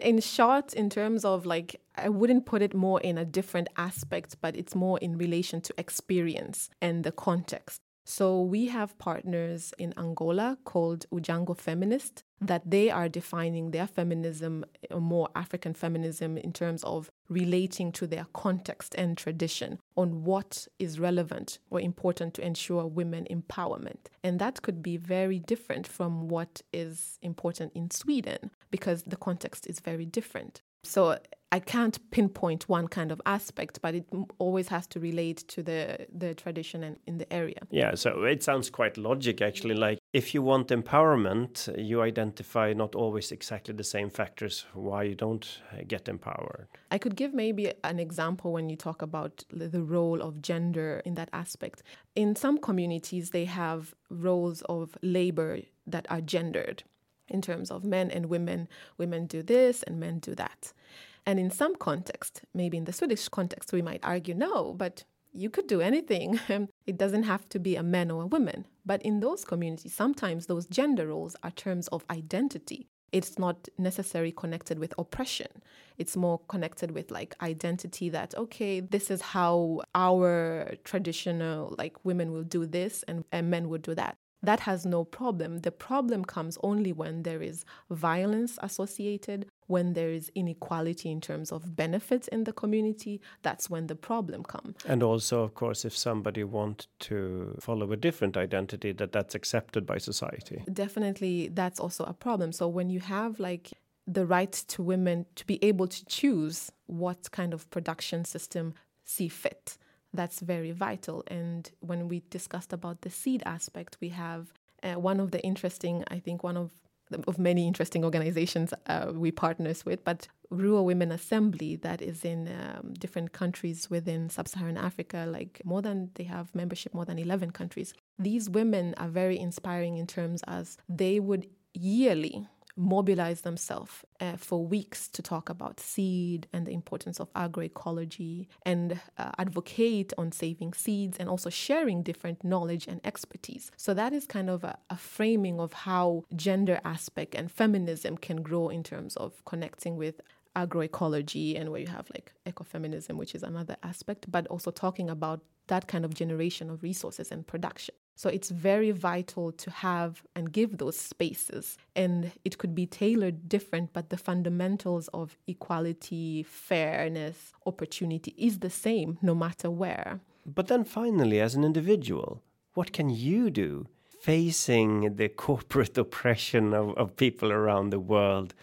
in short, in terms of like, I wouldn't put it more in a different aspect, but it's more in relation to experience and the context. So we have partners in Angola called Ujango Feminist that they are defining their feminism, more African feminism, in terms of relating to their context and tradition on what is relevant or important to ensure women empowerment. And that could be very different from what is important in Sweden because the context is very different. So I can't pinpoint one kind of aspect, but it always has to relate to the the tradition and in the area. Yeah, so it sounds quite logic actually. Like if you want empowerment, you identify not always exactly the same factors why you don't get empowered. I could give maybe an example when you talk about the role of gender in that aspect. In some communities, they have roles of labor that are gendered in terms of men and women. Women do this and men do that. And in some context, maybe in the Swedish context, we might argue no, but you could do anything. (laughs) Um, it doesn't have to be a man or a woman. But in those communities, sometimes those gender roles are terms of identity. It's not necessarily connected with oppression. It's more connected with like identity that, okay, this is how our traditional, like women will do this and, and men would do that that has no problem. The problem comes only when there is violence associated, when there is inequality in terms of benefits in the community. That's when the problem comes. And also, of course, if somebody wants to follow a different identity, that that's accepted by society. Definitely, that's also a problem. So when you have like the right to women to be able to choose what kind of production system see fit that's very vital. And when we discussed about the seed aspect, we have Uh, one of the interesting, I think, one of of many interesting organizations uh, we partners with, but Rural Women Assembly that is in um, different countries within sub-Saharan Africa, like more than they have membership more than 11 countries. These women are very inspiring in terms as they would yearly mobilize themselves uh, for weeks to talk about seed and the importance of agroecology and uh, advocate on saving seeds and also sharing different knowledge and expertise. So that is kind of a, a framing of how gender aspect and feminism can grow in terms of connecting with agroecology and where you have like ecofeminism, which is another aspect, but also talking about that kind of generation of resources and production. So it's very vital to have and give those spaces. And it could be tailored different, but the fundamentals of equality, fairness, opportunity is the same no matter where. But then finally, as an individual, what can you do facing the corporate (laughs) oppression of, of people around the world?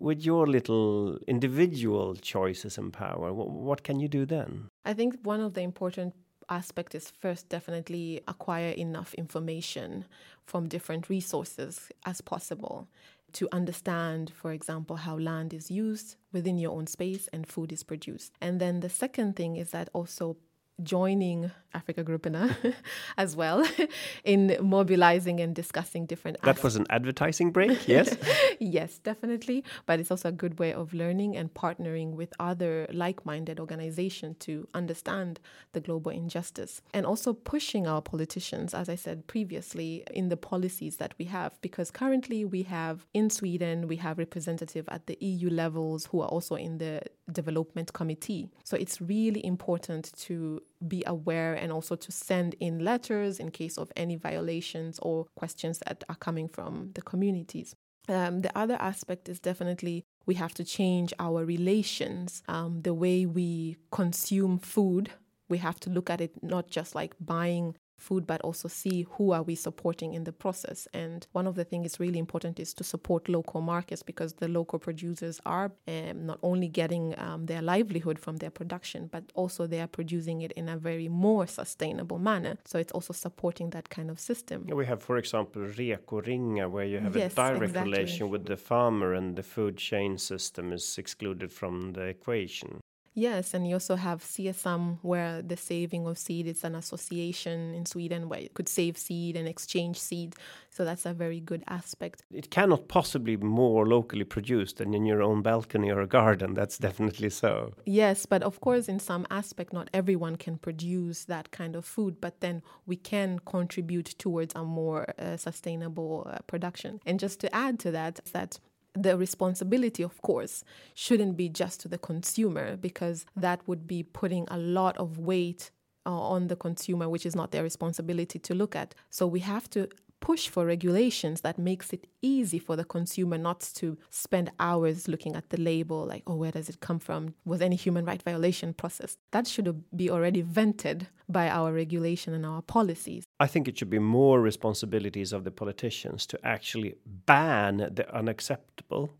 with your little individual choices and power, what, what, can you do then? I think one of the important aspect is first definitely acquire enough information from different resources as possible to understand, for example, how land is used within your own space and food is produced. And then the second thing is that also joining Afrikagrupperna (laughs) as well (laughs) in mobilizing and discussing different That aspects. was an advertising break, yes? (laughs) yes, definitely. But it's also a good way of learning and partnering with other like minded organizations to understand the global injustice. And also pushing our politicians, as I said previously, in the policies that we have. Because currently we have in Sweden, we have representative at the EU levels who are also in the development committee. So it's really important to be aware and also to send in letters in case of any violations or questions that are coming from the communities. Um, the other aspect is definitely we have to change our relations, um, the way we consume food. We have to look at it not just like buying food but also see who are we supporting in the process. And one of the things is really important is to support local markets because the local producers are um, not only getting um, their livelihood from their production but also they are producing it in a very more sustainable manner. So it's also supporting that kind of system. We have for example Reko Ringa where you have yes, a direct exactly. relation with the farmer and the food chain system is excluded from the equation Yes, and you also have Sesam, where the saving of seed is an association in Sweden where you could save seed and exchange seed. So that's a very good aspect. It cannot possibly be more locally produced than in your own balcony or a garden. That's definitely so. Yes, but of course, in some aspect, not everyone can produce that kind of food. But then we can contribute towards a more uh, sustainable uh, production. And just to add to that, that the responsibility, of course, shouldn't be just to the consumer because that would be putting a lot of weight uh, on the consumer, which is not their responsibility to look at. So we have to push for regulations that makes it easy for the consumer not to spend hours looking at the label like oh where does it come from? Was any human right violation process that should be already vented by our regulation and our policies. I think it should be more responsibilities of the politicians to actually ban the unacceptable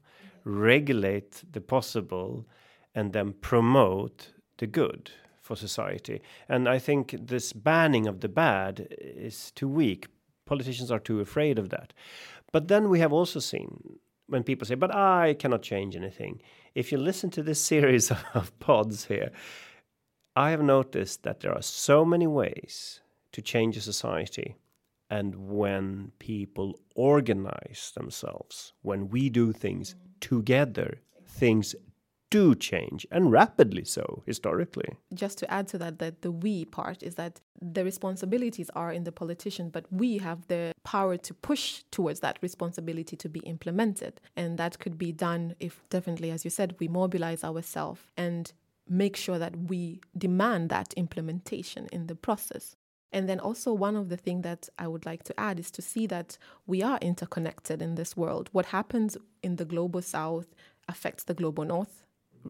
regulate the possible and then promote the good for society. And i think this banning of the bad is too weak politicians are too afraid of that. But then we have also seen when people say, but I cannot change anything. If you listen to this (laughs) series of pods here, I have noticed that there are so many ways to change a society. And when people organize themselves, when we do things together, things do change and rapidly so historically. Just to add to that, that the we part is that the responsibilities are in the politician, but we have the power to push towards that responsibility to be implemented. And that could be done if definitely, as you said, we mobilize ourselves and make sure that we demand that implementation in the process. And then also one of the things that I would like to add is to see that we are interconnected in this world. What happens in the global south affects the global north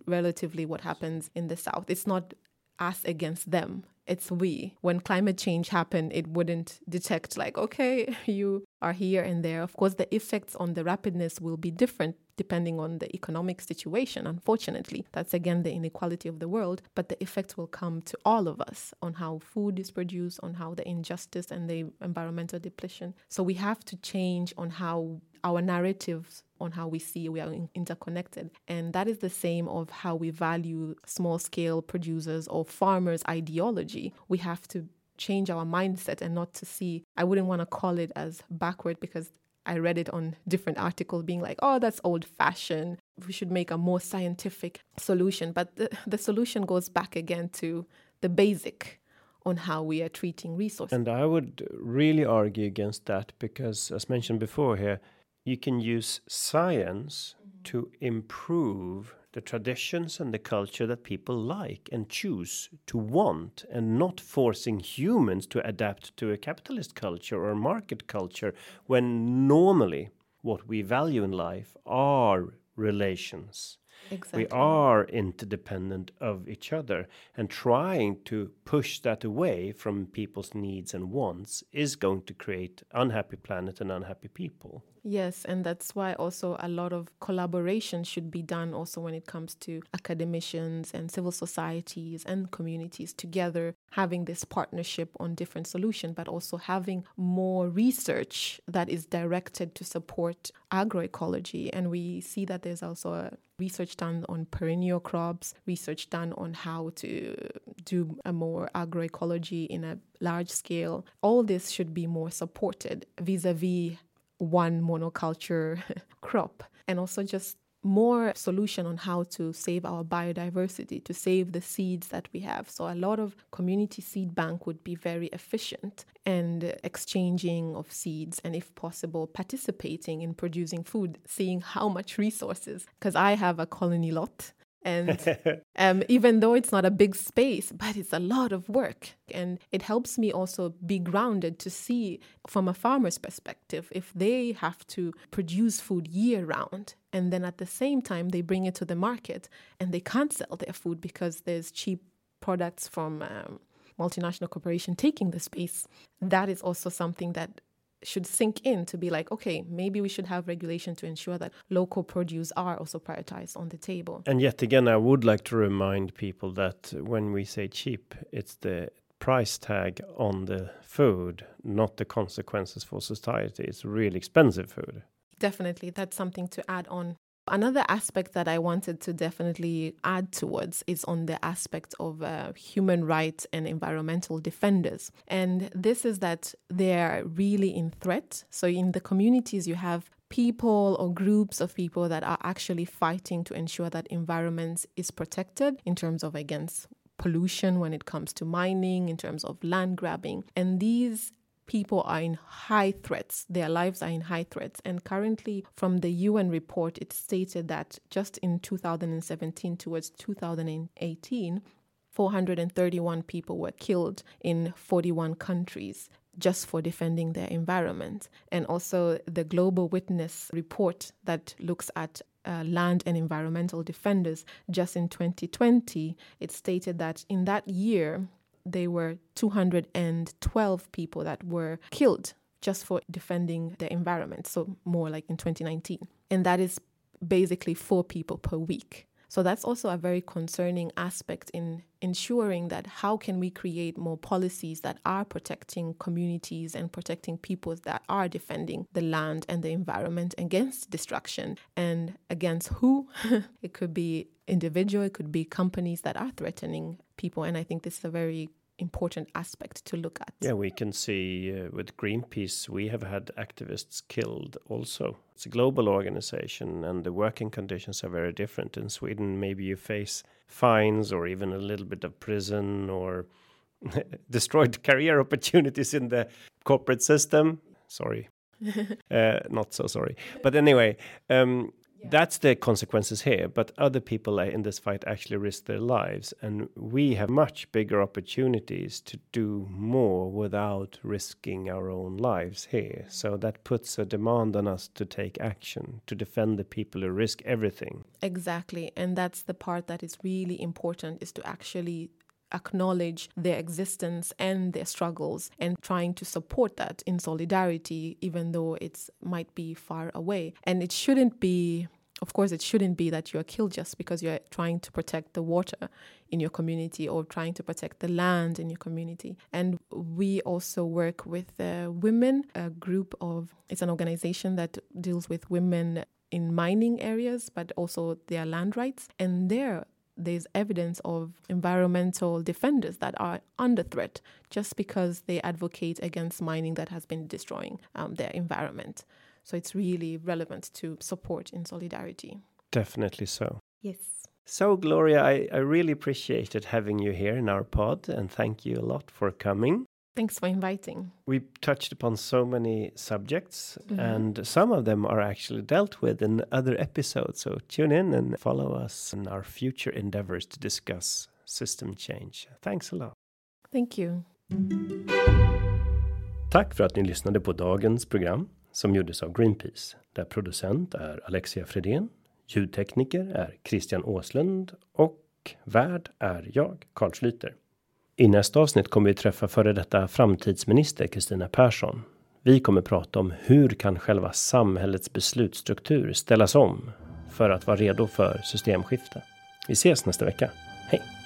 relatively what happens in the south. It's not us against them. It's we. When climate change happened, it wouldn't detect like, okay, (laughs) you are here and there. Of course, the effects on the rapidness will be different depending on the economic situation. Unfortunately, that's again the inequality of the world, but the effect will come to all of us on how food is produced, on how the injustice and the environmental depletion. So we have to change on how our narratives on how we see we are interconnected. And that is the same of how we value small scale producers or farmers' ideology. We have to change our mindset and not to see, I wouldn't want to call it as backward because I read it on different articles being like, oh, that's old fashioned. We should make a more scientific solution. But the, the solution goes back again to the basic on how we are treating resources. And I would really argue against that because, as mentioned before here, you can use science mm-hmm. to improve the traditions and the culture that people like and choose to want, and not forcing humans to adapt to a capitalist culture or market culture when normally what we value in life are relations. Exactly. We are interdependent of each other, and trying to push that away from people's needs and wants is going to create unhappy planet and unhappy people. Yes, and that's why also a lot of collaboration should be done also when it comes to academicians and civil societies and communities together having this partnership on different solutions, but also having more research that is directed to support agroecology. And we see that there's also a research done on perennial crops, research done on how to do a more agroecology in a large scale. All this should be more supported vis a vis one monoculture (laughs) crop and also just more solution on how to save our biodiversity to save the seeds that we have. So a lot of community seed bank would be very efficient and exchanging of seeds and if possible participating in producing food seeing how much resources because i have a colony lot and (laughs) um, even though it's not a big space, but it's a lot of work. And it helps me also be grounded to see from a farmer's perspective if they have to produce food year round. And then at the same time, they bring it to the market and they can't sell their food because there's cheap products from um, multinational corporation taking the space. That is also something that should sink in to be like, okay, maybe we should have regulation to ensure that local produce are also prioritized on the table. And yet again, I would like to remind people that when we say cheap, it's the price tag on the food, not the consequences for society. It's really expensive food. Definitely. That's something to add on Another aspect that I wanted to definitely add towards is on the aspect of uh, human rights and environmental defenders. And this is that they're really in threat. So, in the communities, you have people or groups of people that are actually fighting to ensure that environments is protected in terms of against pollution when it comes to mining in terms of land grabbing and these people are in high threats. Their lives are in high threats. And currently, from the UN report, it stated that just in 2017 towards 2018, 431 people were killed in 41 countries just for defending their environment. And also, the Global Witness report that looks at uh, land and environmental defenders just in 2020, it stated that in that year, there were 212 people that were killed just for defending the environment. So, more like in 2019. And that is basically four people per week. So that's also a very concerning aspect in ensuring that how can we create more policies that are protecting communities and protecting peoples that are defending the land and the environment against destruction and against who? (laughs) it could be individual, it could be companies that are threatening people. And I think this is a very important aspect to look at. Yeah, we can see uh, with Greenpeace, we have had activists killed also. It's a global organization, and the working conditions are very different. In Sweden, maybe you face fines or even a little bit of prison or (laughs) destroyed career opportunities in the corporate system. Sorry. (laughs) uh, not so sorry. But anyway, um, that's the consequences here. But other people in this fight actually risk their lives, and we have much bigger opportunities to do more without risking our own lives here. So that puts a demand on us to take action to defend the people who risk everything. Exactly, and that's the part that is really important: is to actually acknowledge their existence and their struggles and trying to support that in solidarity even though it might be far away and it shouldn't be of course, it shouldn't be that you're killed just because you're trying to protect the water in your community or trying to protect the land in your community. And we also work with uh, women, a group of, it's an organization that deals with women in mining areas, but also their land rights. And there, there's evidence of environmental defenders that are under threat just because they advocate against mining that has been destroying um, their environment. So it's really relevant to support in solidarity. Definitely so. Yes. So, Gloria, I, I really appreciated having you here in our pod and thank you a lot for coming. Thanks for inviting. We touched upon so many subjects, mm-hmm. and some of them are actually dealt with in other episodes. So tune in and follow us in our future endeavors to discuss system change. Thanks a lot. Thank you. Tack för att ni lyssnade på dagens program som gjordes av Greenpeace, där producent är Alexia Fredén, ljudtekniker är Christian Åslund och värd är jag, Carl Schlyter. I nästa avsnitt kommer vi träffa före detta framtidsminister Kristina Persson. Vi kommer prata om hur kan själva samhällets beslutsstruktur ställas om för att vara redo för systemskifte. Vi ses nästa vecka. Hej!